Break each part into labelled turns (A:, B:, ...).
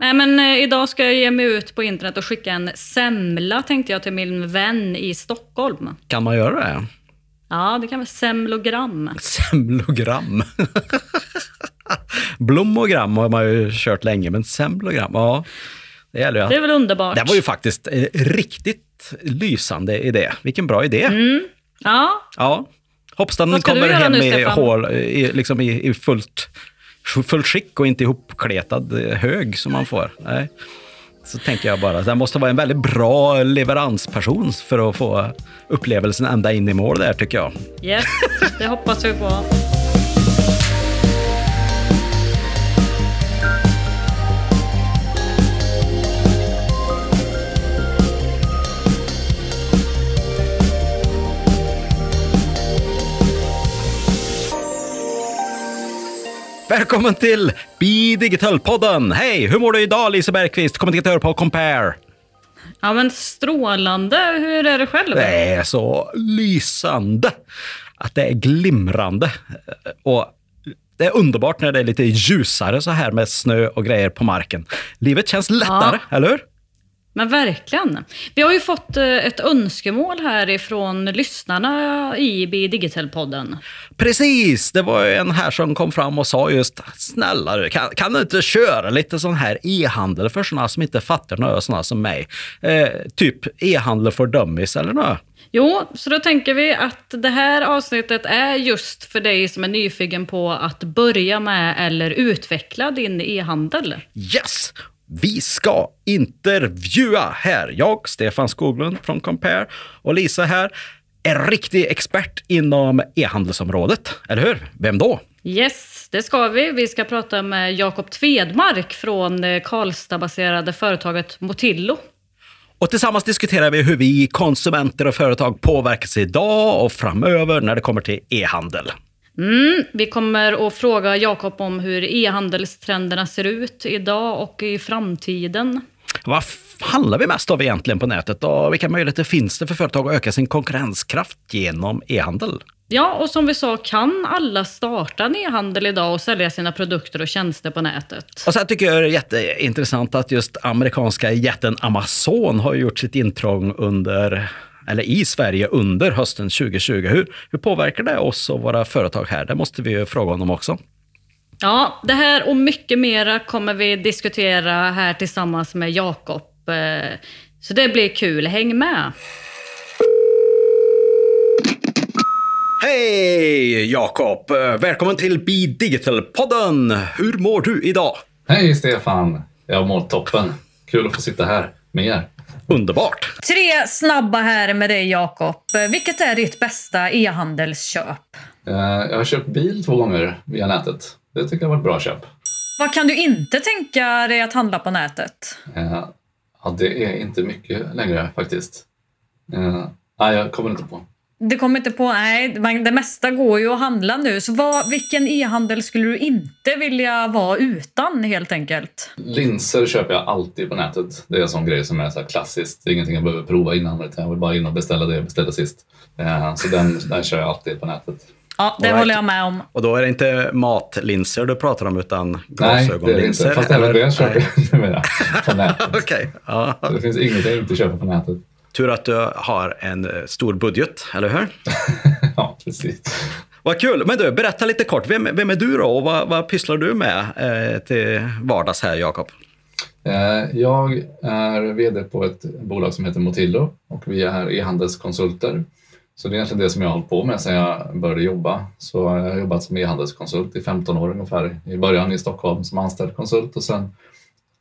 A: Nej, men eh, idag ska jag ge mig ut på internet och skicka en semla, tänkte jag, till min vän i Stockholm.
B: Kan man göra det?
A: Ja, det kan vara semlogram.
B: Semlogram. Blomogram har man ju kört länge, men semlogram, ja. Det gäller ju att...
A: Det är väl underbart?
B: Det var ju faktiskt en riktigt lysande idé. Vilken bra idé.
A: Mm. Ja,
B: Ja. Den kommer hem
A: nu,
B: i, hål, i, liksom i, i fullt, fullt skick och inte ihopkletad eh, hög som man får. Nej. Så tänker jag bara, det måste vara en väldigt bra leveransperson för att få upplevelsen ända in i mål där tycker jag.
A: yes, det hoppas vi på.
B: Välkommen till Be Digital-podden! Hej, hur mår du idag Lisa Bergqvist, kommunikatör på Compare?
A: Ja, men strålande. Hur är det själv?
B: Det är så lysande att det är glimrande. Och det är underbart när det är lite ljusare så här med snö och grejer på marken. Livet känns lättare, eller hur?
A: Men verkligen. Vi har ju fått eh, ett önskemål här ifrån lyssnarna i Be Digital-podden.
B: Precis, det var ju en här som kom fram och sa just snälla kan, kan du inte köra lite sån här e-handel för såna som inte fattar något, såna som mig? Eh, typ e-handel för dummies eller något.
A: Jo, så då tänker vi att det här avsnittet är just för dig som är nyfiken på att börja med eller utveckla din e-handel.
B: Yes! Vi ska intervjua här. Jag, Stefan Skoglund från Compare och Lisa här är riktig expert inom e-handelsområdet. Eller hur? Vem då?
A: Yes, det ska vi. Vi ska prata med Jakob Tvedmark från det Karlstad-baserade företaget Motillo.
B: Och tillsammans diskuterar vi hur vi konsumenter och företag påverkas idag och framöver när det kommer till e-handel.
A: Mm, vi kommer att fråga Jakob om hur e-handelstrenderna ser ut idag och i framtiden.
B: Vad handlar vi mest av egentligen på nätet och vilka möjligheter finns det för företag att öka sin konkurrenskraft genom e-handel?
A: Ja, och som vi sa kan alla starta en e-handel idag och sälja sina produkter och tjänster på nätet.
B: Och sen tycker jag det är jätteintressant att just amerikanska jätten Amazon har gjort sitt intrång under, eller i Sverige under hösten 2020. Hur, hur påverkar det oss och våra företag här? Det måste vi ju fråga honom också.
A: Ja, det här och mycket mera kommer vi diskutera här tillsammans med Jakob. Eh, Så det blir kul. Häng med!
B: Hej Jakob! Välkommen till Be Digital-podden! Hur mår du idag?
C: Hej Stefan! Jag mår toppen. Kul att få sitta här med er.
B: Underbart!
A: Tre snabba här med dig Jakob. Vilket är ditt bästa e-handelsköp?
C: Eh, Jag har köpt bil två gånger via nätet. Det tycker jag var ett bra köp.
A: Vad kan du inte tänka dig att handla på nätet?
C: Eh, Ja, det är inte mycket längre faktiskt. Eh, Nej, jag kommer inte på.
A: Det kommer inte på, nej, man- det mesta går ju att handla nu. Så vad, vilken e-handel skulle du inte vilja vara utan helt enkelt?
C: Linser köper jag alltid på nätet. Det är en sån grej som är så här klassiskt. Det är ingenting jag behöver prova innan. utan Jag vill bara in och beställa det jag beställde sist. Eh, Så den, den kör jag alltid på nätet.
A: Ja, det
B: right.
A: håller jag med om.
B: Och då är det inte matlinser du pratar om utan
C: Nej, det är det
B: glasögonlinser?
C: inte. Fast även det köper jag numera på nätet.
B: Okej. Ja.
C: Så Det finns inget jag inte köper på nätet.
B: Tur att du har en eh, stor budget, eller hur?
C: Ja, precis.
B: Vad kul! Men du, berätta lite kort. Vem, vem är du då och vad, vad pysslar du med eh, till vardags här, Jakob?
C: Eh, Jag är VD på ett bolag som heter Motillo och vi är e-handelskonsulter. Så det är egentligen det som jag har hållit på med sedan jag började jobba. Så jag har jobbat som e-handelskonsult i 15 år ungefär. I början i Stockholm som anställd konsult och sen,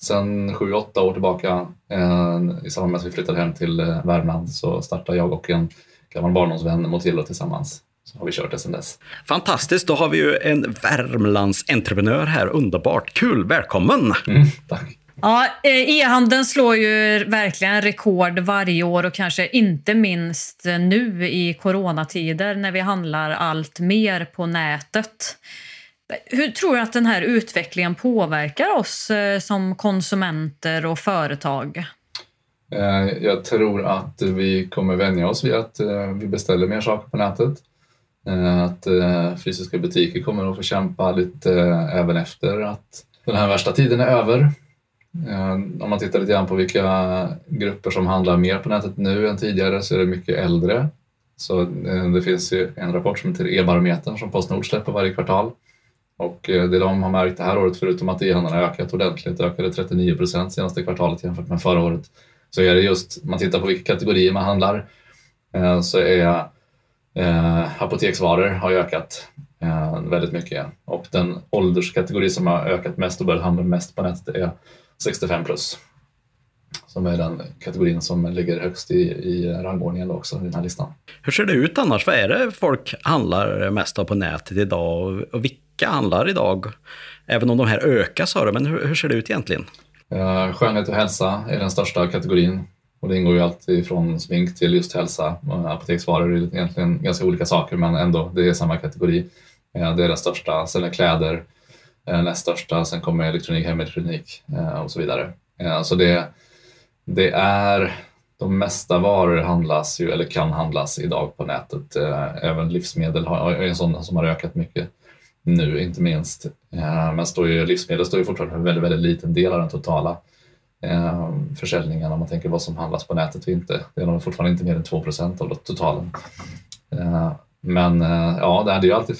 C: sen 7-8 år tillbaka eh, i samband med att vi flyttade hem till eh, Värmland så startade jag och en gammal barndomsvän Motillo tillsammans. Så har vi kört det sedan dess.
B: Fantastiskt, då har vi ju en Värmlandsentreprenör här. Underbart! Kul! Välkommen!
C: Mm, tack.
A: Ja, eh, e-handeln slår ju verkligen rekord varje år och kanske inte minst nu i coronatider när vi handlar allt mer på nätet. Hur tror du att den här utvecklingen påverkar oss eh, som konsumenter och företag?
C: Eh, jag tror att vi kommer vänja oss vid att eh, vi beställer mer saker på nätet. Att fysiska butiker kommer att få kämpa lite även efter att den här värsta tiden är över. Om man tittar lite grann på vilka grupper som handlar mer på nätet nu än tidigare så är det mycket äldre. Så det finns ju en rapport som heter E-barometern som Postnord släpper varje kvartal. Och eh, det de har märkt det här året, förutom att e-handeln har ökat ordentligt, ökade 39 procent senaste kvartalet jämfört med förra året, så är det just, man tittar på vilka kategorier man handlar, eh, så är eh, apoteksvaror har ökat eh, väldigt mycket. Och den ålderskategori som har ökat mest och börjat handla mest på nätet är 65 plus. Som är den kategorin som ligger högst i, i rangordningen också i den här listan.
B: Hur ser det ut annars? Vad är det folk handlar mest av på nätet idag? Och vilka handlar idag? Även om de här ökar sa du, men hur, hur ser det ut egentligen?
C: Eh, skönhet och hälsa är den största kategorin. Och det ingår ju alltid från smink till just hälsa. Apoteksvaror är egentligen ganska olika saker men ändå, det är samma kategori. Eh, det är den största. Sen är kläder eh, näst största, sen kommer elektronik, hemelektronik eh, och så vidare. Så det, det är de mesta varor handlas ju, eller kan handlas idag på nätet. Eh, även livsmedel är en sån som har ökat mycket nu, inte minst. Eh, men står ju, livsmedel står ju fortfarande för en väldigt, väldigt liten del av den totala eh, försäljningen om man tänker vad som handlas på nätet och inte. Det är nog fortfarande inte mer än 2% av totalen. Eh, men ja, det är ju alltid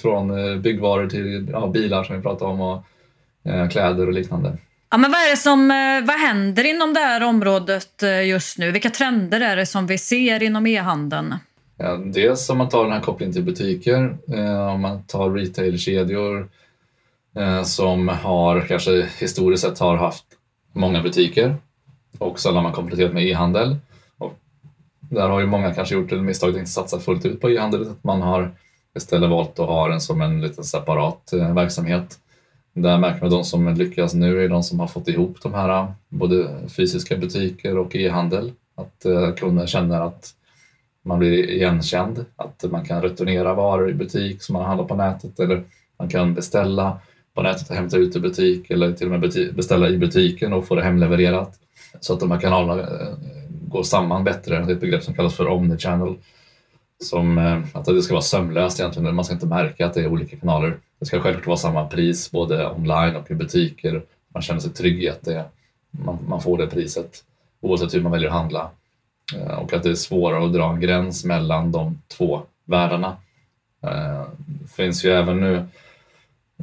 C: byggvaror till ja, bilar som vi pratade om och kläder och liknande.
A: Ja, men vad, är det som, vad händer inom det här området just nu? Vilka trender är det som vi ser inom e-handeln?
C: Dels om man tar den här kopplingen till butiker, eh, om man tar retailkedjor eh, som har kanske historiskt sett har haft många butiker och sen har man kompletterat med e-handel där har ju många kanske gjort det misstaget att inte satsa fullt ut på e-handel, att man har istället valt att ha den som en liten separat eh, verksamhet. Där märker man att de som lyckas nu är de som har fått ihop de här både fysiska butiker och e-handel. Att kunden känner att man blir igenkänd, att man kan returnera varor i butik som man handlar på nätet eller man kan beställa på nätet och hämta ut i butik eller till och med beställa i butiken och få det hemlevererat. Så att de här kanalerna eh, går samman bättre. Det är ett begrepp som kallas för omnichannel. Som eh, att det ska vara sömlöst egentligen. Man ska inte märka att det är olika kanaler. Det ska självklart vara samma pris både online och i butiker. Man känner sig trygg i att det, man, man får det priset oavsett hur man väljer att handla. Eh, och att det är svårare att dra en gräns mellan de två världarna. Det finns ju även nu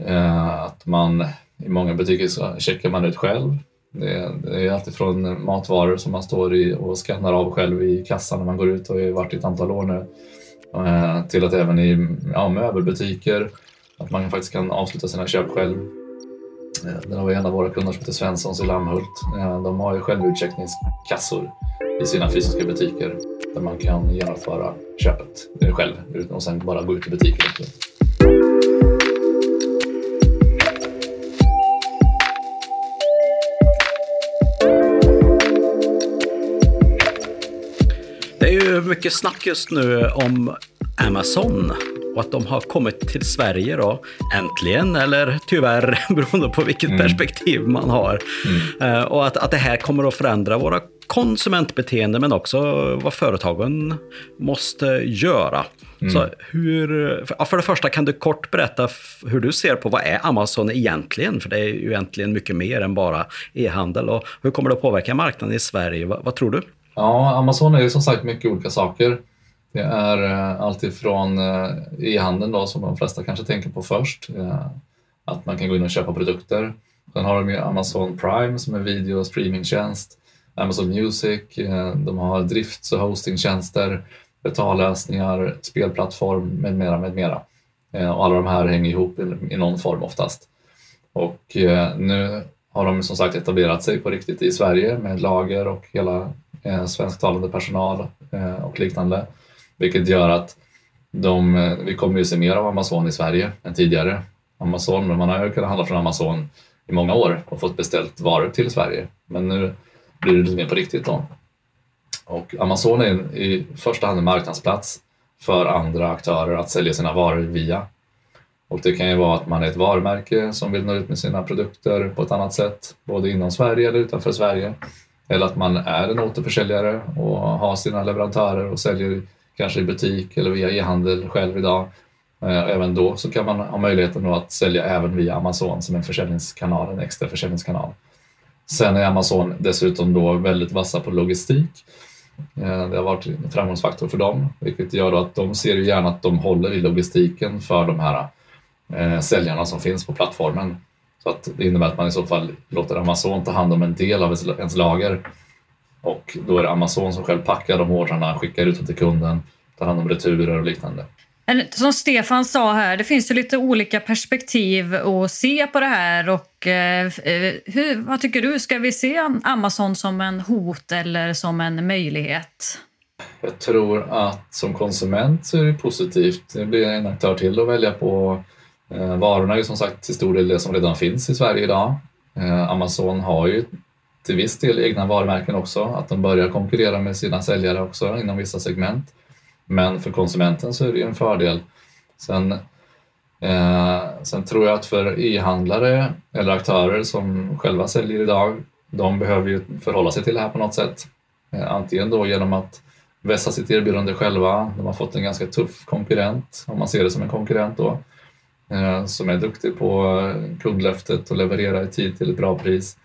C: eh, att man i många butiker så checkar man ut själv det är, det är matvaror som man står i och skannar av själv i kassan när man går ut och har varit i ett antal år nu. Till att även i ja, möbelbutiker, att man faktiskt kan avsluta sina köp själv. Eh, där har vi en av våra kunder som heter Svenssons i Lammhult. Eh, de har ju självutcheckningskassor i sina fysiska butiker där man kan genomföra köpet eh, själv och sen bara gå ut i butiken.
B: Det är ju mycket snack just nu om Amazon och att de har kommit till Sverige då, äntligen, eller tyvärr, beroende på vilket mm. perspektiv man har. Mm. Uh, och att, att det här kommer att förändra våra konsumentbeteende, men också vad företagen måste göra. Mm. Så hur, för det första, kan du kort berätta hur du ser på vad är Amazon egentligen? För det är ju egentligen mycket mer än bara e-handel. Och hur kommer det att påverka marknaden i Sverige? vad, vad tror du?
C: Ja, Amazon är ju som sagt mycket olika saker. Det är eh, alltifrån eh, e-handeln då, som de flesta kanske tänker på först. Eh, att man kan gå in och köpa produkter. Sen har de ju Amazon Prime som är video och streamingtjänst. Amazon Music, de har drifts och hostingtjänster, betallösningar, spelplattform med mera, med mera. Och alla de här hänger ihop i någon form oftast. Och nu har de som sagt etablerat sig på riktigt i Sverige med lager och hela svensktalande personal och liknande. Vilket gör att de, vi kommer ju se mer av Amazon i Sverige än tidigare. Amazon, man har ju kunnat handla från Amazon i många år och fått beställt varor till Sverige. Men nu blir det lite mer på riktigt då. Och Amazon är i första hand en marknadsplats för andra aktörer att sälja sina varor via. Och det kan ju vara att man är ett varumärke som vill nå ut med sina produkter på ett annat sätt, både inom Sverige eller utanför Sverige. Eller att man är en återförsäljare och har sina leverantörer och säljer kanske i butik eller via e-handel själv idag. Eh, även då så kan man ha möjligheten att sälja även via Amazon som en försäljningskanal, en extra försäljningskanal. Sen är Amazon dessutom då väldigt vassa på logistik. Eh, det har varit en framgångsfaktor för dem, vilket gör att de ser ju gärna att de håller i logistiken för de här eh, säljarna som finns på plattformen. Så att det innebär att man i så fall låter Amazon ta hand om en del av ens lager och då är det Amazon som själv packar de ordrarna, skickar ut dem till kunden, tar hand om returer och liknande.
A: Som Stefan sa här, det finns ju lite olika perspektiv att se på det här. Och, eh, hur, vad tycker du? Ska vi se Amazon som en hot eller som en möjlighet?
C: Jag tror att som konsument så är det positivt. Det blir en aktör till att välja på. Eh, varorna är ju som sagt till stor del det som redan finns i Sverige idag. Eh, Amazon har ju till viss del egna varumärken också, att de börjar konkurrera med sina säljare också inom vissa segment. Men för konsumenten så är det ju en fördel. Sen, eh, sen tror jag att för e-handlare eller aktörer som själva säljer idag, de behöver ju förhålla sig till det här på något sätt. Eh, antingen då genom att vässa sitt erbjudande själva. De har fått en ganska tuff konkurrent, om man ser det som en konkurrent då, eh, som är duktig på kundlöftet och leverera i tid till ett bra pris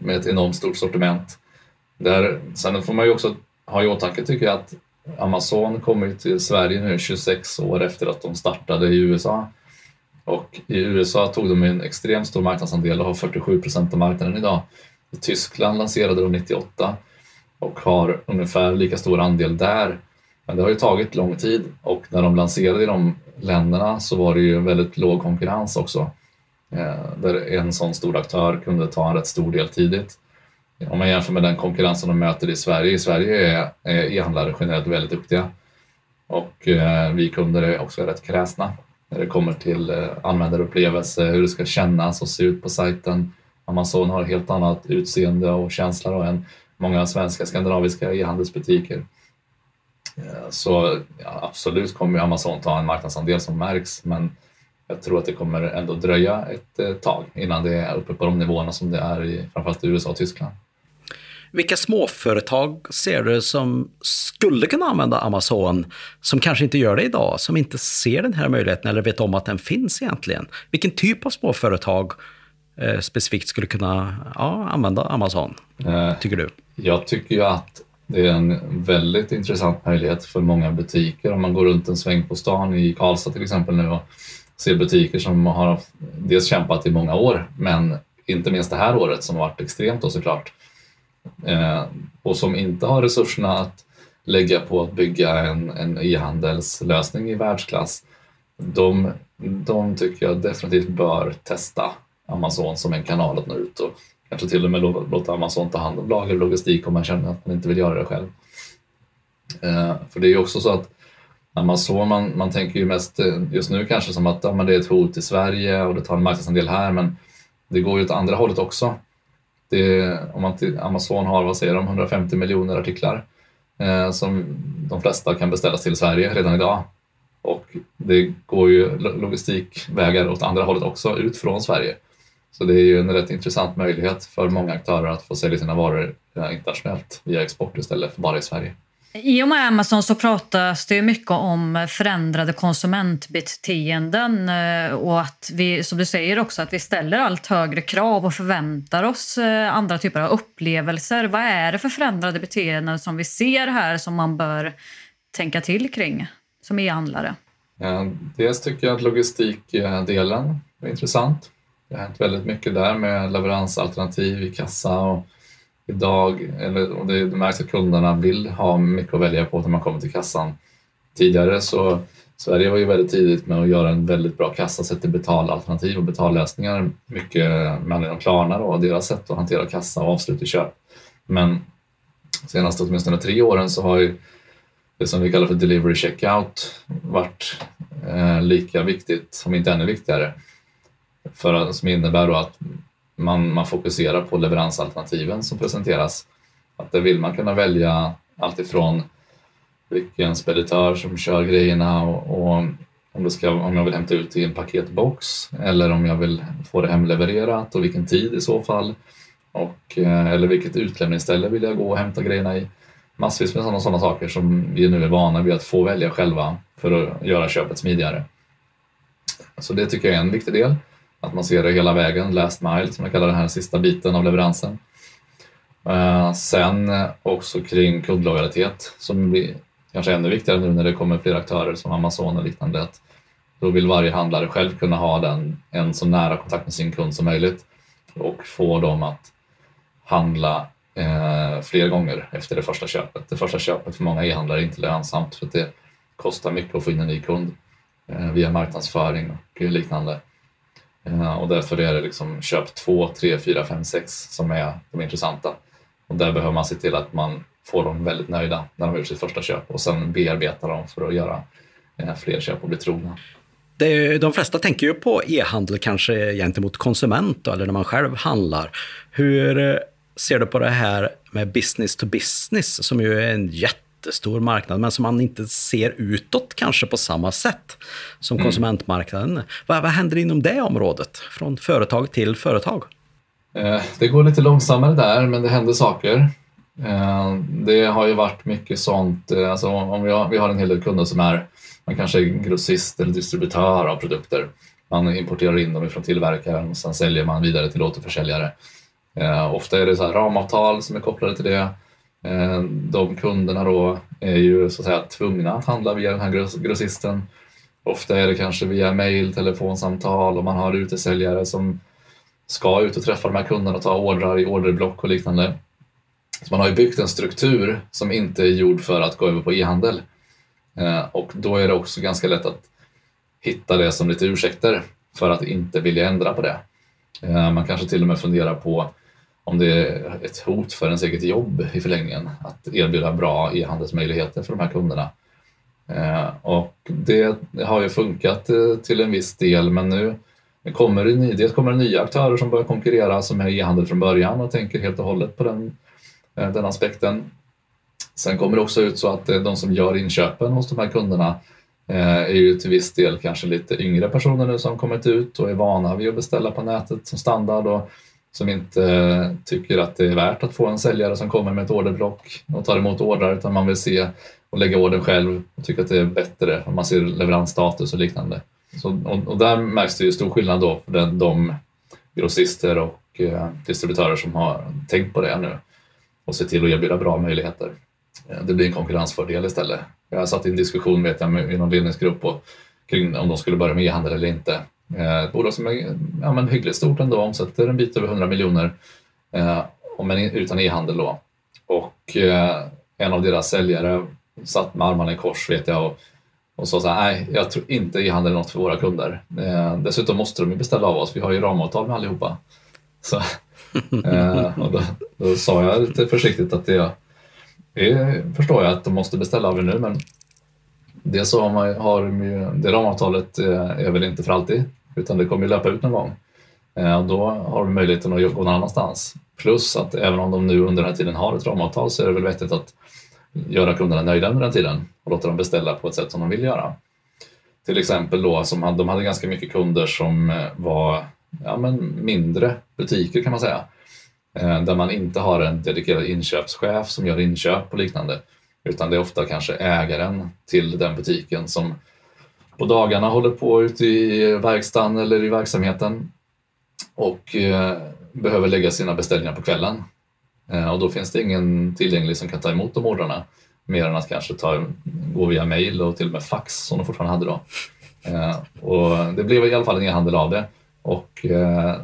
C: med ett enormt stort sortiment. Där, sen får man ju också ha i åtanke tycker jag att Amazon kommer till Sverige nu 26 år efter att de startade i USA. Och i USA tog de en extremt stor marknadsandel och har 47 procent av marknaden idag. I Tyskland lanserade de 98 och har ungefär lika stor andel där. Men det har ju tagit lång tid och när de lanserade i de länderna så var det ju väldigt låg konkurrens också. Eh, där en sån stor aktör kunde ta en rätt stor del tidigt. Om man jämför med den konkurrensen de möter i Sverige. I Sverige är e-handlare generellt väldigt duktiga och eh, vi kunder är också rätt kräsna när det kommer till eh, användarupplevelse, hur det ska kännas och se ut på sajten. Amazon har ett helt annat utseende och känsla då än många svenska skandinaviska e-handelsbutiker. Eh, så ja, absolut kommer Amazon ta en marknadsandel som märks men jag tror att det kommer ändå dröja ett eh, tag innan det är uppe på de nivåerna som det är i framförallt i USA och Tyskland.
B: Vilka småföretag ser du som skulle kunna använda Amazon, som kanske inte gör det idag, som inte ser den här möjligheten eller vet om att den finns egentligen? Vilken typ av småföretag eh, specifikt skulle kunna ja, använda Amazon, eh, tycker du?
C: Jag tycker ju att det är en väldigt intressant möjlighet för många butiker. Om man går runt en sväng på stan i Karlstad till exempel nu och ser butiker som har dels kämpat i många år, men inte minst det här året som har varit extremt då såklart. Eh, och som inte har resurserna att lägga på att bygga en, en e-handelslösning i världsklass. De, de tycker jag definitivt bör testa Amazon som en kanal att nå ut och kanske till och med låta Amazon ta hand om lager och logistik om man känner att man inte vill göra det själv. Eh, för det är ju också så att Amazon, man, man tänker ju mest eh, just nu kanske som att ja, men det är ett hot i Sverige och det tar en marknadsandel här, men det går ju åt andra hållet också. Det, om man till, Amazon har, vad säger de, 150 miljoner artiklar eh, som de flesta kan beställas till Sverige redan idag. Och det går ju logistikvägar åt andra hållet också, ut från Sverige. Så det är ju en rätt intressant möjlighet för många aktörer att få sälja sina varor eh, internationellt via export istället för bara i Sverige.
A: I och med Amazon så pratas det mycket om förändrade konsumentbeteenden eh, och att vi, som du säger också, att vi ställer allt högre krav och förväntar oss eh, andra typer av upplevelser. Vad är det för förändrade beteenden som vi ser här som man bör tänka till kring som e-handlare?
C: Ja, dels tycker jag att logistikdelen är intressant. Det har hänt väldigt mycket där med leveransalternativ i kassa och idag, eller, och det, det märks att kunderna vill ha mycket att välja på när man kommer till kassan. Tidigare så Sverige var ju väldigt tidigt med att göra en väldigt bra kassa sett till betalalternativ och betallösningar. Mycket med anledning av Klarna och deras sätt att hantera kassa och avslut i köp. Men senaste åtminstone tre åren så har ju det som vi kallar för delivery checkout varit eh, lika viktigt, om inte ännu viktigare. För, som innebär då att man, man fokuserar på leveransalternativen som presenteras. Att där vill man kunna välja alltifrån vilken speditör som kör grejerna och, och om, det ska, om jag vill hämta ut i en paketbox eller om jag vill få det hemlevererat och vilken tid i så fall. Och, eh, eller vilket utlämningsställe vill jag gå och hämta grejerna i. Massvis med sådana, sådana saker som vi nu är vana vid att få välja själva för att göra köpet smidigare. Så det tycker jag är en viktig del. Att man ser det hela vägen, last mile som jag kallar den här sista biten av leveransen. Eh, sen också kring kundlojalitet som blir kanske ännu viktigare nu när det kommer fler aktörer som Amazon och liknande. Att då vill varje handlare själv kunna ha den, en så nära kontakt med sin kund som möjligt och få dem att handla eh, fler gånger efter det första köpet. Det första köpet för många e-handlare är inte lönsamt för att det kostar mycket att få in en ny kund eh, via marknadsföring och liknande. Eh, och därför är det liksom köp 2, 3, 4, 5, 6 som är de intressanta. Och där behöver man se till att man får dem väldigt nöjda när de har gjort sitt första köp och sen bearbeta dem för att göra eh, fler köp och bli trogna.
B: Det, de flesta tänker ju på e-handel kanske gentemot konsument då, eller när man själv handlar. Hur eh, ser du på det här med business to business som ju är en jätte jättestor marknad men som man inte ser utåt kanske på samma sätt som mm. konsumentmarknaden. Vad, vad händer inom det området från företag till företag?
C: Eh, det går lite långsammare där men det händer saker. Eh, det har ju varit mycket sånt, alltså om vi har, vi har en hel del kunder som är man kanske är grossist eller distributör av produkter. Man importerar in dem från tillverkaren och sen säljer man vidare till återförsäljare. Eh, ofta är det så ramavtal som är kopplade till det. Eh, de kunderna då är ju så att säga tvungna att handla via den här grossisten. Ofta är det kanske via mail, telefonsamtal och man har utesäljare som ska ut och träffa de här kunderna och ta ordrar i orderblock och liknande. Så man har ju byggt en struktur som inte är gjord för att gå över på e-handel. Eh, och då är det också ganska lätt att hitta det som lite ursäkter för att inte vilja ändra på det. Eh, man kanske till och med funderar på om det är ett hot för ens eget jobb i förlängningen att erbjuda bra e-handelsmöjligheter för de här kunderna. Eh, och det har ju funkat eh, till en viss del men nu kommer det, dels kommer det nya aktörer som börjar konkurrera som är e-handel från början och tänker helt och hållet på den, eh, den aspekten. Sen kommer det också ut så att eh, de som gör inköpen hos de här kunderna eh, är ju till viss del kanske lite yngre personer nu som kommit ut och är vana vid att beställa på nätet som standard och som inte eh, tycker att det är värt att få en säljare som kommer med ett orderblock och tar emot ordrar utan man vill se och lägga ordern själv och tycker att det är bättre om man ser leveransstatus och liknande. Så, och, och, där märks det ju stor skillnad då för den, de grossister och eh, distributörer som har tänkt på det nu och ser till att erbjuda bra möjligheter. Eh, det blir en konkurrensfördel istället. Jag satt i en diskussion vet jag, med, i någon ledningsgrupp och, kring om de skulle börja med e-handel eller inte. Eh, ett bolag som är ja, men hyggligt stort ändå, omsätter en bit över 100 miljoner, eh, men utan e-handel då. Och eh, en av deras säljare satt med armarna i kors vet jag och, och sa så här, nej, jag tror inte e-handel är något för våra kunder. Eh, dessutom måste de ju beställa av oss, vi har ju ramavtal med allihopa. Så, och då, då sa jag lite försiktigt att det det förstår jag att de måste beställa av er nu, men det så har, man, har det ramavtalet är väl inte för alltid, utan det kommer ju löpa ut någon gång. Och då har de möjligheten att gå någon annanstans. Plus att även om de nu under den här tiden har ett ramavtal så är det väl vettigt att göra kunderna nöjda under den tiden och låta dem beställa på ett sätt som de vill göra. Till exempel då, som de hade ganska mycket kunder som eh, var ja, men mindre butiker kan man säga eh, där man inte har en dedikerad inköpschef som gör inköp och liknande. Utan det är ofta kanske ägaren till den butiken som på dagarna håller på ute i verkstaden eller i verksamheten och eh, behöver lägga sina beställningar på kvällen. Eh, och då finns det ingen tillgänglig som kan ta emot de ordrarna mer än att kanske ta, gå via mail och till och med fax som de fortfarande hade då. Eh, och det blev i alla fall en e-handel av det och eh,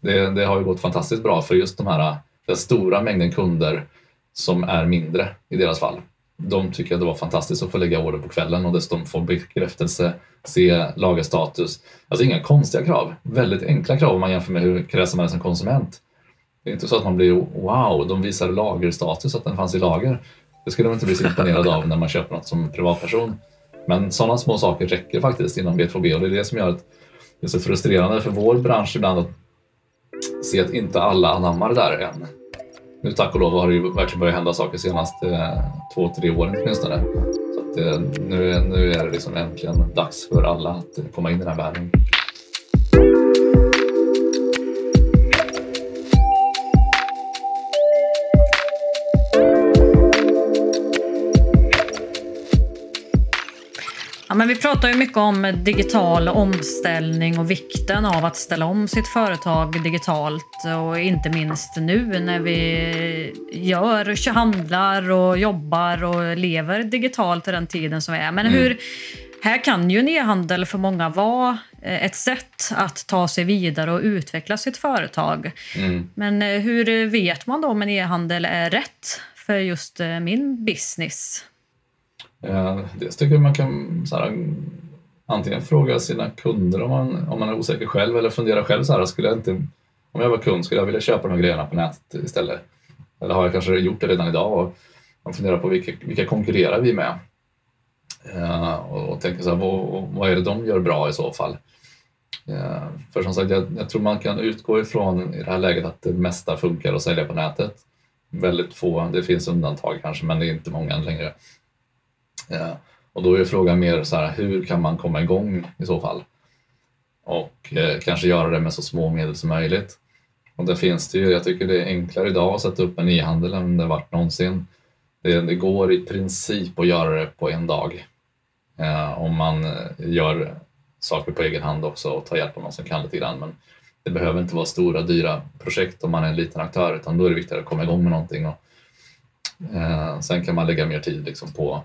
C: det, det, har ju gått fantastiskt bra för just de här, den stora mängden kunder som är mindre i deras fall. De tycker att det var fantastiskt att få lägga order på kvällen och dessutom få bekräftelse, se lagerstatus. Alltså inga konstiga krav, väldigt enkla krav om man jämför med hur kräsen man är som konsument. Det är inte så att man blir wow, de visar lagerstatus att den fanns i lager. Det skulle man inte bli så imponerad av när man köper något som privatperson. Men sådana små saker räcker faktiskt inom B2B och det är det som gör att det är så frustrerande för vår bransch ibland att se att inte alla anammar det där än. Nu tack och lov har det ju verkligen börjat hända saker senaste eh, två, tre åren åtminstone. Så att, eh, nu, nu är det liksom äntligen dags för alla att eh, komma in i den här världen.
A: Men vi pratar ju mycket om digital omställning och vikten av att ställa om sitt företag digitalt och inte minst nu när vi gör, handlar och jobbar och lever digitalt i den tiden som är. Men mm. hur, här kan ju en e-handel för många vara eh, ett sätt att ta sig vidare och utveckla sitt företag. Mm. Men eh, hur vet man då om en e-handel är rätt för just eh, min business?
C: Eh, dels tycker jag man kan så här, antingen fråga sina kunder om man, om man är osäker själv eller fundera själv så här, skulle jag inte, om jag var kund, skulle jag vilja köpa de här grejerna på nätet istället? Eller har jag kanske gjort det redan idag? Och man funderar på vilka, vilka konkurrerar vi med? Uh, och, och tänker så här, vad, vad är det de gör bra i så fall? Uh, för som sagt, jag, jag, tror man kan utgå ifrån i det här läget att det mesta funkar att sälja på nätet. Väldigt få, det finns undantag kanske, men det är inte många längre. Eh, och då är frågan mer så här, hur kan man komma igång i så fall? Och eh, kanske göra det med så små medel som möjligt. Och där finns det ju, jag tycker det är enklare idag att sätta upp en e-handel än det varit någonsin. Det, det går i princip att göra det på en dag. Eh, om man eh, gör saker på egen hand också och tar hjälp av någon som kan lite grann. Men det behöver inte vara stora dyra projekt om man är en liten aktör utan då är det viktigare att komma igång med någonting. Och, eh, sen kan man lägga mer tid liksom på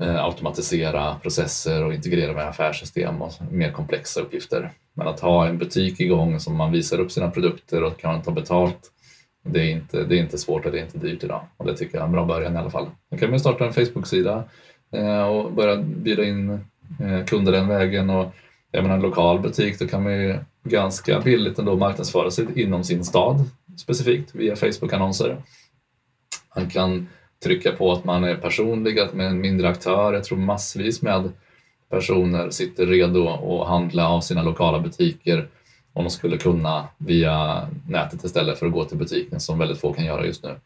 C: Eh, automatisera processer och integrera med affärssystem och mer komplexa uppgifter. Men att ha en butik igång som man visar upp sina produkter och kan ta betalt, det är inte, det är inte svårt och det är inte dyrt idag. Och det tycker jag är en bra början i alla fall. Då kan man starta en Facebook-sida eh, och börja bjuda in eh, kunder den vägen. Och är man en lokal butik då kan man ju ganska billigt ändå marknadsföra sig inom sin stad specifikt via Facebook-annonser. Man kan trycka på att man är personlig, att man är en mindre aktör. Jag tror massvis med personer sitter redo att handla av sina lokala butiker om de skulle kunna via nätet istället för att gå till butiken som väldigt få kan göra just nu.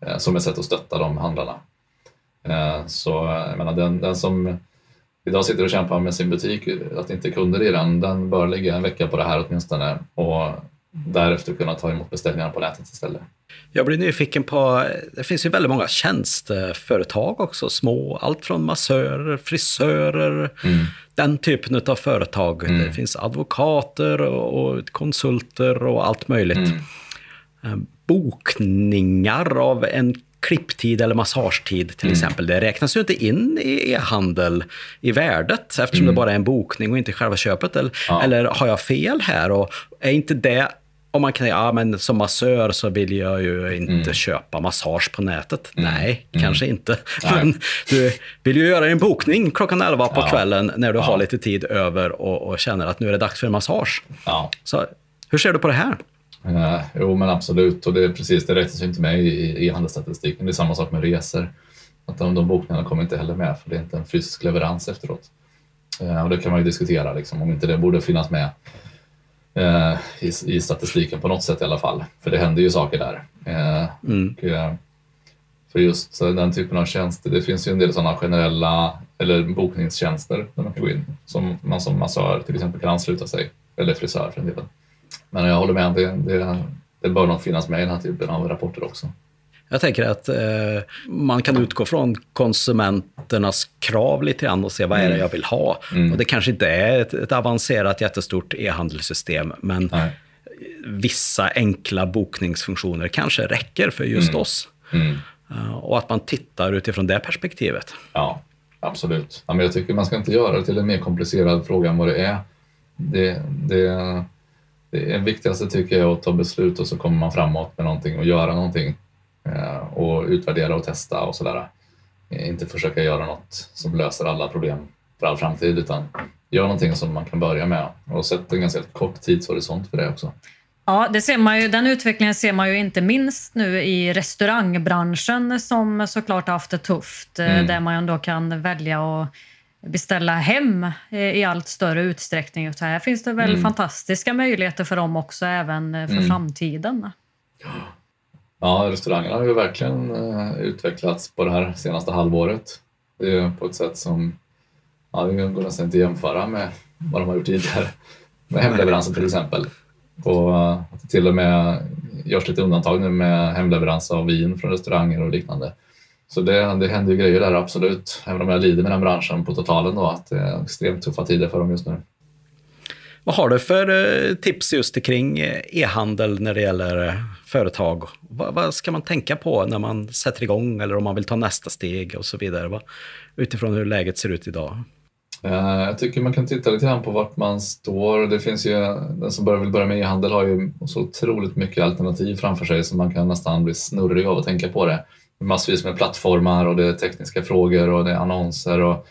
C: Eh, som ett sätt att stötta de handlarna. Eh, så jag menar, den, den som idag sitter och kämpar med sin butik, att inte kunder i den, den bör ligga en vecka på det här åtminstone och därefter kunna ta emot beställningar på nätet istället.
B: Jag blir nyfiken på, det finns ju väldigt många tjänsteföretag också, små, allt från massörer, frisörer, mm. den typen av företag. Mm. Det finns advokater och konsulter och allt möjligt. Mm. Eh, bokningar av en klipptid eller massagetid till mm. exempel, det räknas ju inte in i e-handel i värdet eftersom mm. det bara är en bokning och inte själva köpet. Eller, ja. eller har jag fel här? Och är inte det om man kan ja men som massör så vill jag ju inte mm. köpa massage på nätet. Mm. Nej, mm. kanske inte. Nej. Men du vill ju göra en bokning klockan 11 på ja. kvällen när du ja. har lite tid över och, och, känner att nu är det dags för en massage. Ja. Så hur ser du på det här?
C: Uh, jo, men absolut. Och det är precis, det räknas ju inte med i, i handelsstatistiken. Det är samma sak med resor. Att de, de bokningarna kommer inte heller med, för det är inte en fysisk leverans efteråt. Uh, och det kan man ju diskutera, liksom, om inte det borde finnas med eh, i, i, statistiken på något sätt i alla fall. För det händer ju saker där. Eh, mm. och, eh, för just den typen av tjänster, det finns ju en del sådana generella eller bokningstjänster där man kan gå in som man som massör till exempel kan ansluta sig, eller frisör för den delen. Men jag håller med, det, det, det bör nog finnas med i den här typen av rapporter också.
B: Jag tänker att eh, man kan utgå från konsumenternas krav lite grann och se vad är det mm. jag vill ha. Mm. Och det kanske inte är ett, ett avancerat jättestort e-handelssystem, men Nej. vissa enkla bokningsfunktioner kanske räcker för just mm. oss. Uh, och att man tittar utifrån det perspektivet.
C: Ja, absolut. Ja, men jag tycker man ska inte göra det till en mer komplicerad fråga än vad det är. Det, det, det viktigaste tycker jag är att ta beslut och så kommer man framåt med någonting och göra någonting. Eh, och utvärdera och testa och sådär. Eh, inte försöka göra något som löser alla problem för all framtid utan gör någonting som man kan börja med och sätt en ganska kort tidshorisont för det också.
A: Ja, det ser man ju, den utvecklingen ser man ju inte minst nu i restaurangbranschen som såklart har haft det tufft. Eh, mm. Där man ändå kan välja att beställa hem i allt större utsträckning. Så här finns det väl mm. fantastiska möjligheter för dem också även för mm. framtiden.
C: Ja, Ja, restaurangerna har ju verkligen eh, utvecklats på det här senaste halvåret. Det är på ett sätt som ja, det går nästan inte att jämföra med vad de har gjort tidigare. Med hemleveranser till exempel. Och uh, till och med görs lite undantag nu med hemleverans av vin från restauranger och liknande. Så det, det händer ju grejer där absolut, även om jag lider med den branschen på totalen då, att det är extremt tuffa tider för dem just nu.
B: Vad har du för eh, tips just kring e-handel när det gäller företag? Vad, vad, ska man tänka på när man sätter igång eller om man vill ta nästa steg och så vidare? Utifrån hur läget ser ut idag.
C: Eh, jag tycker man kan titta lite grann på vart man står. Det finns ju, den som vill börja med e-handel har ju så otroligt mycket alternativ framför sig så man kan nästan bli snurrig av att tänka på det. Massvis med plattformar och det är tekniska frågor och det är annonser och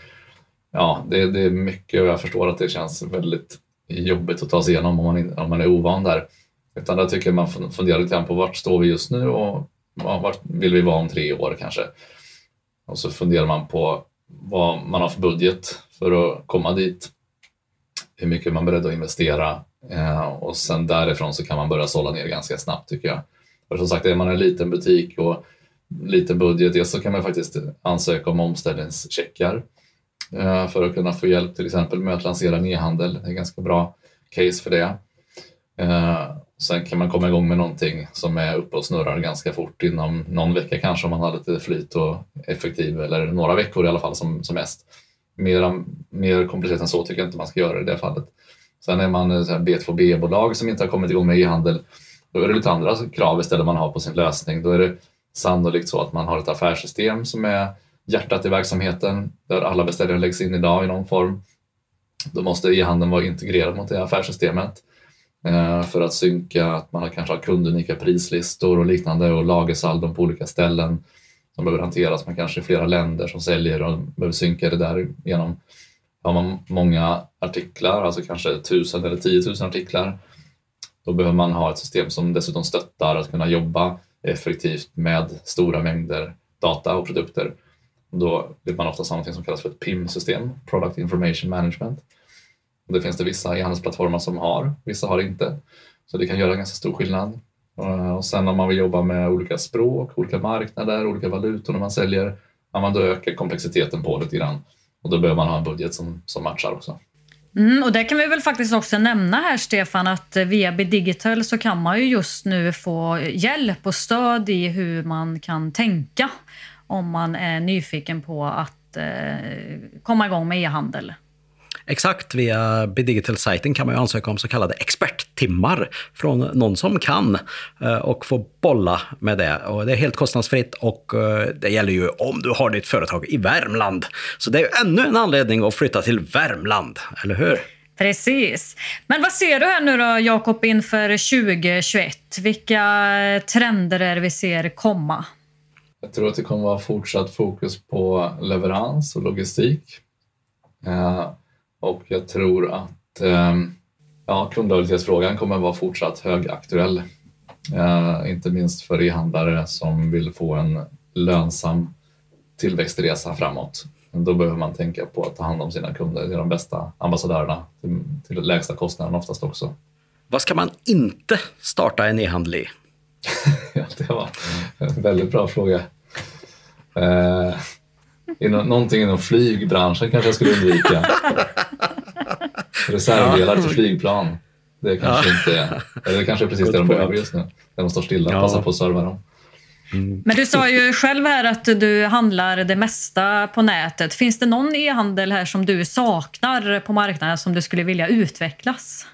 C: ja, det, det är mycket och jag förstår att det känns väldigt jobbigt att ta sig igenom om man, om man är ovan där. Utan där tycker jag man funderar lite grann på vart står vi just nu och vart vill vi vara om tre år kanske. Och så funderar man på vad man har för budget för att komma dit. Hur mycket man är beredd att investera eh, och sen därifrån så kan man börja sålla ner ganska snabbt tycker jag. För som sagt, är man en liten butik och liten budget, så kan man faktiskt ansöka om omställningscheckar eh, för att kunna få hjälp till exempel med att lansera en e-handel. Det är ganska bra case för det. Eh, Sen kan man komma igång med någonting som är uppe och snurrar ganska fort inom någon vecka kanske om man har lite flyt och effektiv eller några veckor i alla fall som, som mest. Mer, mer komplicerat än så tycker jag inte man ska göra i det fallet. Sen är man B2B-bolag som inte har kommit igång med e-handel. Då är det lite andra krav istället man har på sin lösning. Då är det sannolikt så att man har ett affärssystem som är hjärtat i verksamheten där alla beställningar läggs in idag i någon form. Då måste e-handeln vara integrerad mot det affärssystemet Eh, för att synka att man kanske har kundunika prislistor och liknande och lagersaldon på olika ställen som behöver hanteras. Man kanske är flera länder som säljer och behöver synka det där genom har man många artiklar, alltså kanske tusen eller tiotusen artiklar, då behöver man ha ett system som dessutom stöttar att kunna jobba effektivt med stora mängder data och produkter då vill man ofta ha något som kallas för ett PIM-system, Product Information Management. Och det finns det vissa e-handelsplattformar som har, vissa har inte. Så det kan göra ganska stor skillnad. Eh, och sen om man vill jobba med olika språk, olika marknader, olika valutor när man säljer, ja, då ökar komplexiteten på lite grann. Och då behöver man ha en budget som, som matchar också.
A: Mm, och det kan vi väl faktiskt också nämna här Stefan att via Digital så kan man ju just nu få hjälp och stöd i hur man kan tänka om man är nyfiken på att eh, komma igång med e-handel.
B: Exakt, via Bidigital-sajten kan man ju ansöka om så kallade experttimmar från någon som kan eh, och få bolla med det. Och det är helt kostnadsfritt och eh, det gäller ju om du har ditt företag i Värmland. Så det är ju ännu en anledning att flytta till Värmland, eller hur?
A: Precis. Men vad ser du här nu då, Jakob, inför 2021? Vilka trender är det vi ser komma?
C: Jag tror att det kommer vara fortsatt fokus på leverans och logistik. Och jag tror att eh, ja, kundlojalitetsfrågan kommer vara fortsatt högaktuell. Eh, inte minst för e-handlare som vill få en lönsam tillväxtresa framåt. Då behöver man tänka på att ta hand om sina kunder. Det är de bästa ambassadörerna till, till lägsta kostnaden oftast också.
B: Vad ska man inte starta en e-handel i?
C: ja, det var en väldigt bra fråga. Eh, inom, någonting inom flygbranschen kanske jag skulle undvika. Reservdelar till flygplan. Det kanske ja. inte är, det kanske är precis det de behöver just nu. Där de står stilla och ja. passar på att serva dem.
A: Mm. Men du sa ju själv här att du handlar det mesta på nätet. Finns det någon e-handel här som du saknar på marknaden som du skulle vilja utvecklas?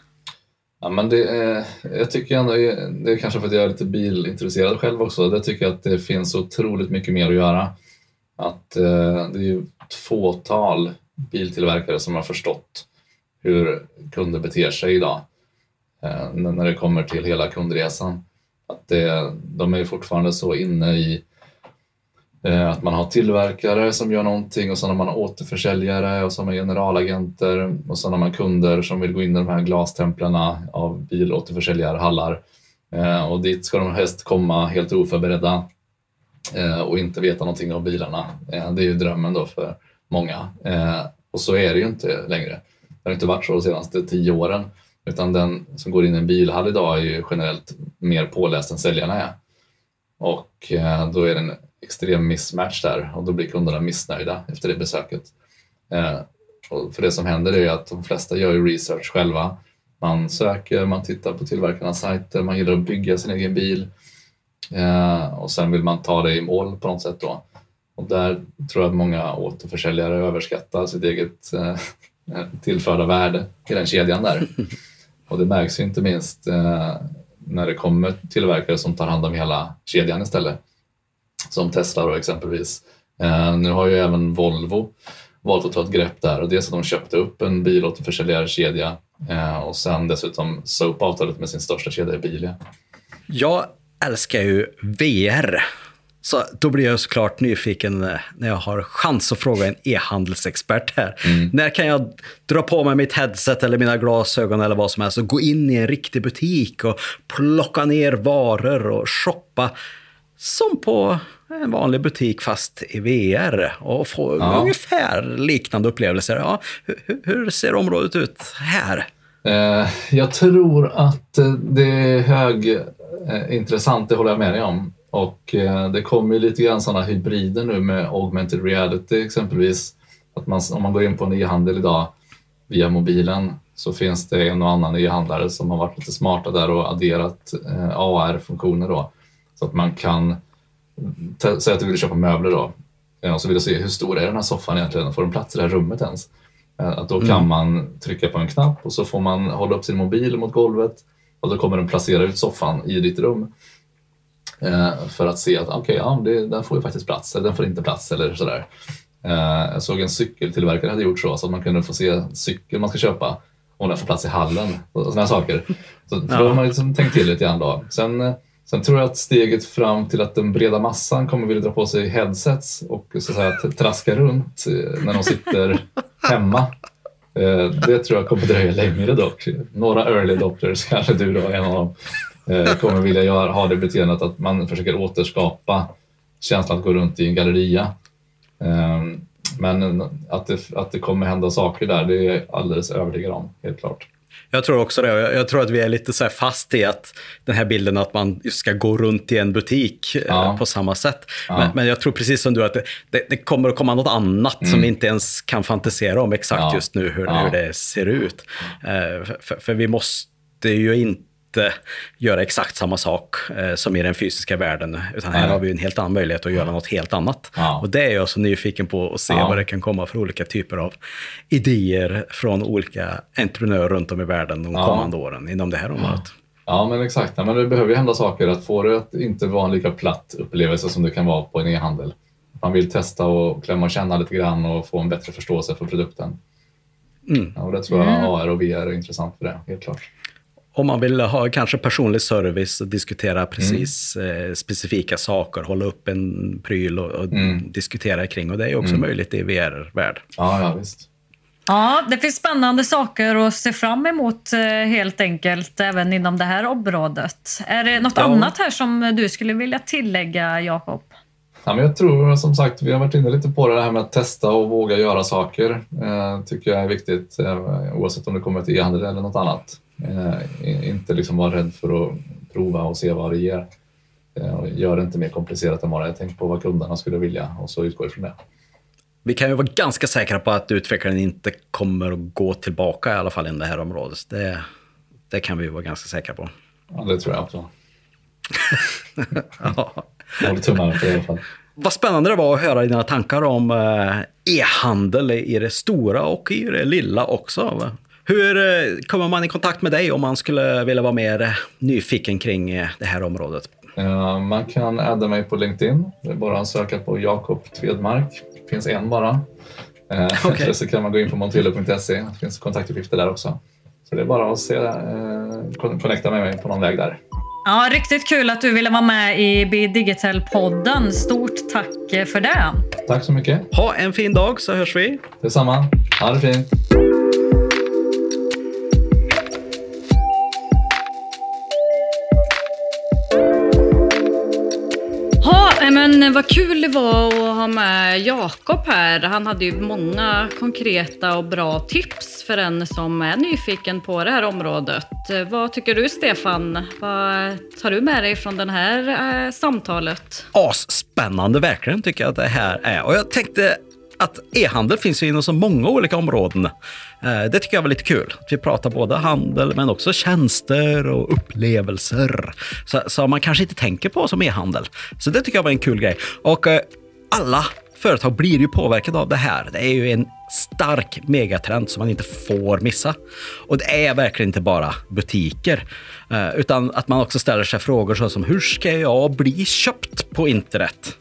C: Ja, men det, är, jag tycker ändå, det är kanske för att jag är lite bilintresserad själv också, det tycker jag att det finns otroligt mycket mer att göra. Att eh, det är ju ett fåtal biltillverkare som har förstått hur kunder beter sig idag eh, när det kommer till hela kundresan. Att det, de är fortfarande så inne i Eh, att man har tillverkare som gör någonting och sen har man återförsäljare och så har man generalagenter och sen har man kunder som vill gå in i de här glastemplarna av bilåterförsäljarhallar. Eh, och dit ska de helst komma helt oförberedda Eh, och inte veta någonting om bilarna. Eh, det är ju drömmen då för många. Eh, och så är det ju inte längre. Det har inte varit så de senaste tio åren. Utan den som går in i en bilhall idag är ju generellt mer påläst än säljarna är. Och då är det en extrem mismatch där och då blir kunderna missnöjda efter det besöket. Eh, och för det som händer är att de flesta gör ju research själva. Man söker, man tittar på tillverkarnas sajter, man gillar att bygga sin egen bil eh, och sen vill man ta det i mål på något sätt då. Och där tror jag att många återförsäljare överskattar sitt eget eh, tillförda värde i den kedjan där. Och det märks ju inte minst eh, när det kommer tillverkare som tar hand om hela kedjan istället. Som Tesla då exempelvis. Eh, nu har ju även Volvo valt att ta ett grepp där och dels att de köpte upp en bilåterförsäljarkedja eh, och sen dessutom sa upp avtalet med sin största kedja i Bilia.
B: Jag älskar ju VR. Så då blir jag såklart nyfiken när jag har chans att fråga en e-handelsexpert här. Mm. När kan jag dra på mig mitt headset eller mina glasögon eller vad som helst och gå in i en riktig butik och plocka ner varor och shoppa som på en vanlig butik fast i VR och få ja. ungefär liknande upplevelser. Ja, hur, hur ser området ut här?
C: Eh, jag tror att det är högintressant, det håller jag med dig om. Och eh, det kommer ju lite grann sådana hybrider nu med augmented reality exempelvis. Att man, om man går in på en e-handel idag via mobilen så finns det en och annan e-handlare som har varit lite smarta där och adderat eh, AR-funktioner då. Så att man kan säga att du vill köpa möbler då och så vill du se hur stor är den här soffan egentligen, får den plats i det här rummet ens? Eh, att då kan mm. man trycka på en knapp och så får man hålla upp sin mobil mot golvet och då kommer den placera ut soffan i ditt rum. Eh, för att se att okay, ja, det, den får ju faktiskt plats eller den får inte plats eller sådär. Eh, jag såg en cykeltillverkare hade gjort så, så att man kunde få se cykeln man ska köpa om den får plats i hallen och sådana saker. Så, då har man liksom tänkt till lite grann då. Sen, eh, sen tror jag att steget fram till att den breda massan kommer vilja dra på sig headsets och så att säga, traska runt när de sitter hemma. Eh, det tror jag kommer dröja längre dock. Några early adopters, kanske du då är en av dem, eh, kommer vilja göra, ha det beteendet att man försöker återskapa känslan att gå runt i en galleria. Eh, men att det, att det kommer hända saker där, det är jag alldeles övertygad om, helt klart.
B: Jag tror också det. Jag tror att vi är lite så fast i att den här bilden att man ska gå runt i en butik eh, ja. på samma sätt. Ja. Men, men, jag tror precis som du att det, det, det kommer att komma något annat mm. som vi inte ens kan fantisera om exakt ja. just nu, hur, hur det ser ut. Uh, för, för, vi måste ju inte göra exakt samma sak eh, som i den fysiska världen. Utan här Nej. har vi en helt annan möjlighet att göra något helt annat. Ja. Och det är jag så nyfiken på att se ja. vad det kan komma för olika typer av idéer från olika entreprenörer runt om i världen de ja. kommande åren inom det här området.
C: Ja, men exakt. men det behöver ju hända saker att få det att inte vara en lika platt upplevelse som det kan vara på en e-handel. Man vill testa och klämma och känna lite grann och få en bättre förståelse för produkten. Mm. Ja, och det tror jag mm. AR och VR är intressant för det, helt klart
B: om man vill ha kanske personlig service och diskutera precis mm. eh, specifika saker, hålla upp en pryl och, och mm. diskutera kring. Och det är också mm. möjligt i VR-värld.
C: Ja, ja, visst.
A: Ja, det finns spännande saker att se fram emot eh, helt enkelt, även inom det här området. Är det något ja. annat här som du skulle vilja tillägga, Jakob?
C: Ja, men jag tror som sagt, vi har varit inne lite på det här med att testa och våga göra saker. Eh, tycker jag är viktigt, eh, oavsett om det kommer till e-handel eller något annat. Eh, inte liksom vara rädd för att prova och se vad det ger. Eh, gör det inte mer komplicerat än vad det är. Tänk på vad kunderna skulle vilja och så utgå ifrån det.
B: Vi kan ju vara ganska säkra på att utvecklaren inte kommer att gå tillbaka i alla fall inom det här området. Det, det kan vi vara ganska säkra på.
C: Ja, det tror jag också. ja. Håller tummarna för det i alla fall.
B: Vad spännande det var att höra dina tankar om eh, e-handel i det stora och i det lilla också. Hur eh, kommer man i kontakt med dig om man skulle vilja vara mer nyfiken kring eh, det här området?
C: Man kan adda mig på LinkedIn. Det är bara att söka på Jakob Tvedmark. Det finns en bara. Okay. så kan man gå in på montillo.se. Det finns kontaktuppgifter där också. Så det är bara att se, eh, connecta med mig på någon väg där.
A: Ja, riktigt kul att du ville vara med i Be Digital-podden. Stort tack för det.
C: Tack så mycket.
B: Ha en fin dag så hörs vi.
C: Detsamma. Ha det fint.
A: Men vad kul det var att ha med Jakob här. Han hade ju många konkreta och bra tips för en som är nyfiken på det här området. Vad tycker du Stefan? Vad tar du med dig från det här eh, samtalet?
B: Asspännande verkligen tycker jag att det här är. Och jag tänkte att e-handel finns ju inom så många olika områden. Eh, det tycker jag var lite kul. vi pratar både handel men också tjänster och upplevelser. Så, så man kanske inte tänker på som e-handel. Så det tycker jag var en kul grej. Och eh, alla företag blir ju påverkade av det här. Det är ju en stark megatrend som man inte får missa. Och det är verkligen inte bara butiker, eh, utan att man också ställer sig frågor som hur ska jag bli köpt på internet?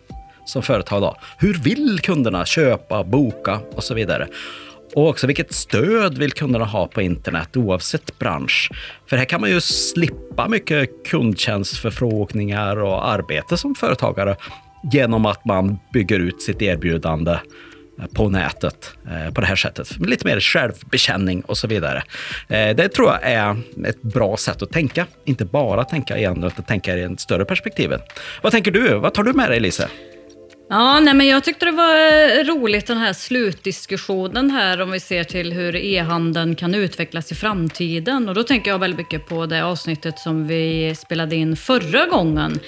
B: Som företag då. Hur vill kunderna köpa, boka och så vidare? Och också vilket stöd vill kunderna ha på internet oavsett bransch? För här kan man ju slippa mycket kundtjänstförfrågningar och arbete som företagare genom att man bygger ut sitt erbjudande eh, på nätet eh, på det här sättet. Lite mer självbekänning och så vidare. Eh, det tror jag är ett bra sätt att tänka. Inte bara tänka igen, utan tänka i en större perspektivet. Vad tänker du? Vad tar du med dig, Lise?
A: Ja, nej, men jag tyckte det var eh, roligt den här slutdiskussionen här om vi ser till hur e-handeln kan utvecklas i framtiden. Och då tänker jag väldigt mycket på det avsnittet som vi spelade in förra gången.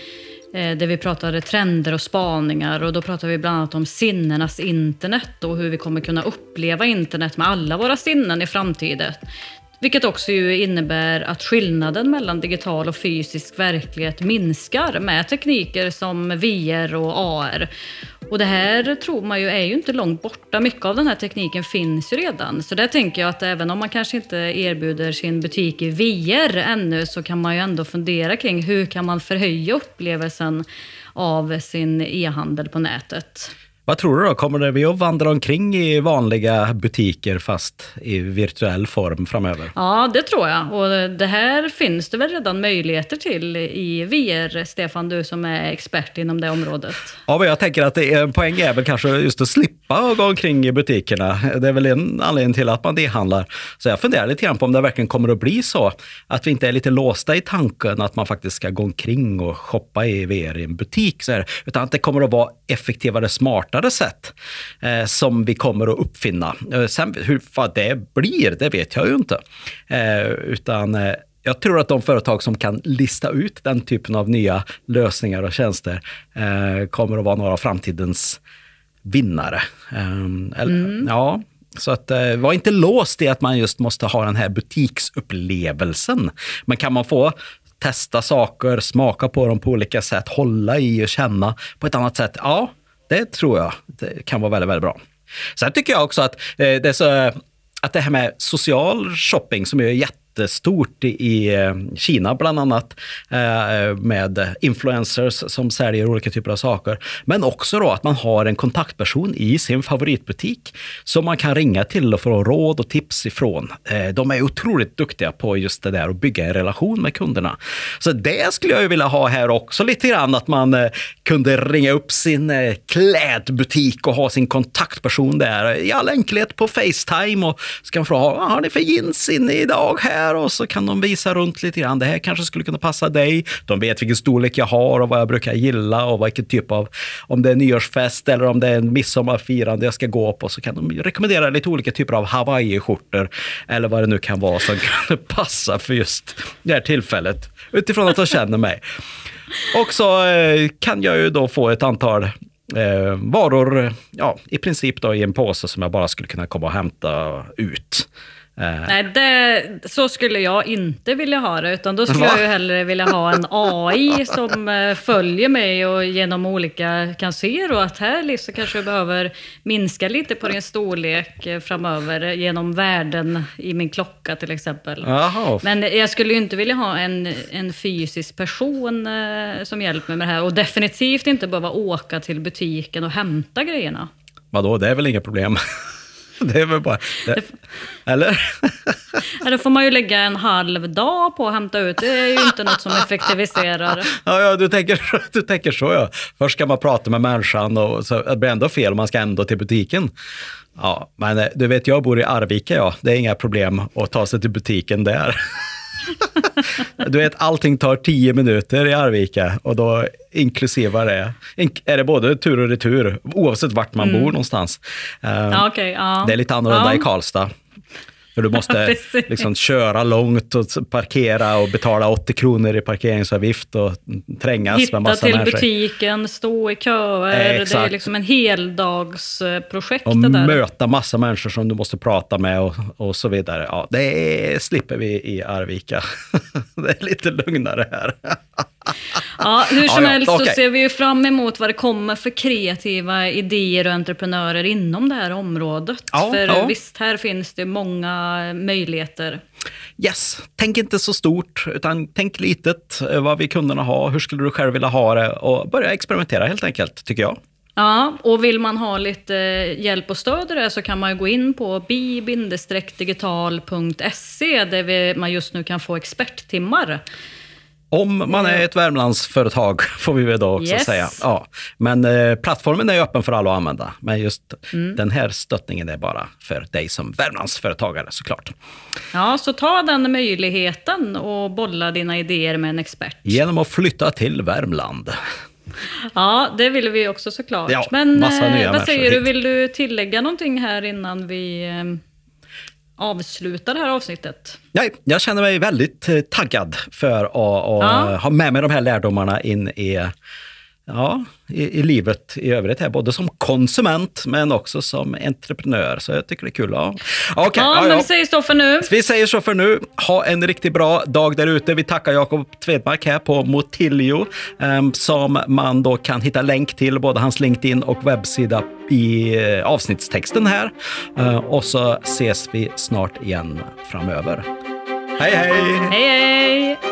A: Eh, där vi pratade trender och spaningar och då pratade vi bland annat om sinnenas internet och hur vi kommer kunna uppleva internet med alla våra sinnen i framtiden. Vilket också ju innebär att skillnaden mellan digital och fysisk verklighet minskar med tekniker som VR och AR. Och det här tror man ju är ju inte långt borta. Mycket av den här tekniken finns ju redan. Så där tänker jag att även om man kanske inte erbjuder sin butik i VR ännu så kan man ju ändå fundera kring hur kan man förhöja upplevelsen av sin e-handel på nätet.
B: Vad tror du då? Kommer vi att vandra omkring i vanliga butiker fast i virtuell form framöver?
A: Ja, det tror jag. Och det här finns det väl redan möjligheter till i VR, Stefan, du som är expert inom det området.
B: Ja, men jag tänker att det är, en poäng är väl kanske just att slippa gå omkring i butikerna. Det är väl en anledning till att man e-handlar. Så jag funderar lite grann på om det verkligen kommer att bli så. Att vi inte är lite låsta i tanken att man faktiskt ska gå omkring och shoppa i VR i en butik. Så här, utan att det kommer att vara effektivare, smartare smartare sätt eh, som vi kommer att uppfinna. Eh, sen hur vad det blir, det vet jag ju inte. Eh, utan eh, jag tror att de företag som kan lista ut den typen av nya lösningar och tjänster eh, kommer att vara några av framtidens vinnare. Eh, eller, mm. Ja, så att var inte låst i att man just måste ha den här butiksupplevelsen. Men kan man få testa saker, smaka på dem på olika sätt, hålla i och känna på ett annat sätt, ja, det tror jag det kan vara väldigt, väldigt bra. Sen tycker jag också att, eh, det, är så, eh, att det här med social shopping som är jätte jättestort i eh, Kina bland annat eh, med influencers som säljer olika typer av saker. Men också då att man har en kontaktperson i sin favoritbutik som man kan ringa till och få råd och tips ifrån. Eh, de är otroligt duktiga på just det där att bygga en relation med kunderna. Så det skulle jag ju vilja ha här också lite grann, att man eh, kunde ringa upp sin eh, klädbutik och ha sin kontaktperson där i all enkelhet på Facetime och ska man fråga vad har ni för jeans inne idag här? Här och så kan de visa runt lite grann. Det här kanske skulle kunna passa dig. De vet vilken storlek jag har och vad jag brukar gilla och vilken typ av, om det är nyårsfest eller om det är en midsommarfirande jag ska gå på så kan de rekommendera lite olika typer av hawaiiskjortor eller vad det nu kan vara som kan passa för just det här tillfället utifrån att de känner mig. Och så eh, kan jag ju då få ett antal eh, varor, ja, i princip då i en påse som jag bara skulle kunna komma och hämta ut.
A: Eh. Nej, det, så skulle jag inte vilja ha det. Utan då skulle Va? jag ju hellre vilja ha en AI som eh, följer mig och genom olika kan se då att här liksom kanske jag behöver minska lite på din storlek eh, framöver genom värden i min klocka till exempel. Aha. Men jag skulle ju inte vilja ha en, en fysisk person som hjälper mig med det här och definitivt inte behöva åka till butiken och hämta grejerna.
B: Vadå, det är väl inga problem? Det är väl bara... Det, eller?
A: Ja, då får man ju lägga en halv dag på att hämta ut. Det är ju inte något som effektiviserar.
B: Ja, ja du, tänker, du tänker så ja. Först ska man prata med människan och så det blir ändå fel, man ska ändå till butiken. Ja, men eh, du vet, jag bor i Arvika, ja. Det är inga problem att ta sig till butiken där. Du vet, allting tar tio minuter i Arvika och då inklusive det, är det både tur och retur, oavsett vart man mm. bor någonstans.
A: Ja, okay, ja.
B: Det är lite annorlunda ja. i Karlstad. För du måste liksom köra långt och parkera och betala 80 kronor i parkeringsavgift och trängas
A: Hitta
B: med massa
A: till
B: människor.
A: butiken, stå i köer. Eh, det är liksom en heldagsprojekt.
B: Och det där. möta massa människor som du måste prata med och, och så vidare. Ja, det slipper vi i Arvika. det är lite lugnare här.
A: Ja, hur som
B: Ja, ja,
A: helst så
B: okej.
A: ser vi ju fram emot vad det kommer för kreativa idéer och entreprenörer inom det här området.
B: Ja,
A: för visst, här finns det många möjligheter.
B: Yes, tänk inte så stort, utan tänk litet. eh, Vad vill kunderna ha? Hur skulle du själv vilja ha det? Och börja experimentera helt enkelt, tycker jag.
A: Ja, och vill man ha lite hjälp och stöd i det så kan man gå in på bi-digital.se där man just nu kan få experttimmar.
B: Om man är ett Värmlandsföretag, får vi väl då också
A: Yes.
B: säga. Ja. Men eh, plattformen är öppen för alla att använda. Men just
A: Mm.
B: den här stöttningen är bara för dig som Värmlandsföretagare såklart.
A: Ja, så ta den möjligheten och bolla dina idéer med en expert.
B: Genom att flytta till Värmland.
A: Ja, det vill vi också såklart.
B: Ja,
A: Men eh, vad säger du, vill du tillägga någonting här innan vi eh, avslutar det här avsnittet?
B: Nej, jag känner mig väldigt eh, taggad för att, att
A: Ja.
B: ha med mig de här lärdomarna in i, ja, i, i livet i övrigt, här, både som konsument men också som entreprenör. Så jag tycker det är kul. Ja. Okej, ja,
A: men
B: ja.
A: vi säger så för nu.
B: Vi säger så för nu. Ha en riktigt bra dag där ute. Vi tackar Jakob Tvedmark här på Motilio em, som man då kan hitta länk till både hans LinkedIn och webbsida i eh, avsnittstexten här. Eh, och så ses vi snart igen framöver. Hej, hej!
A: Hej, hej!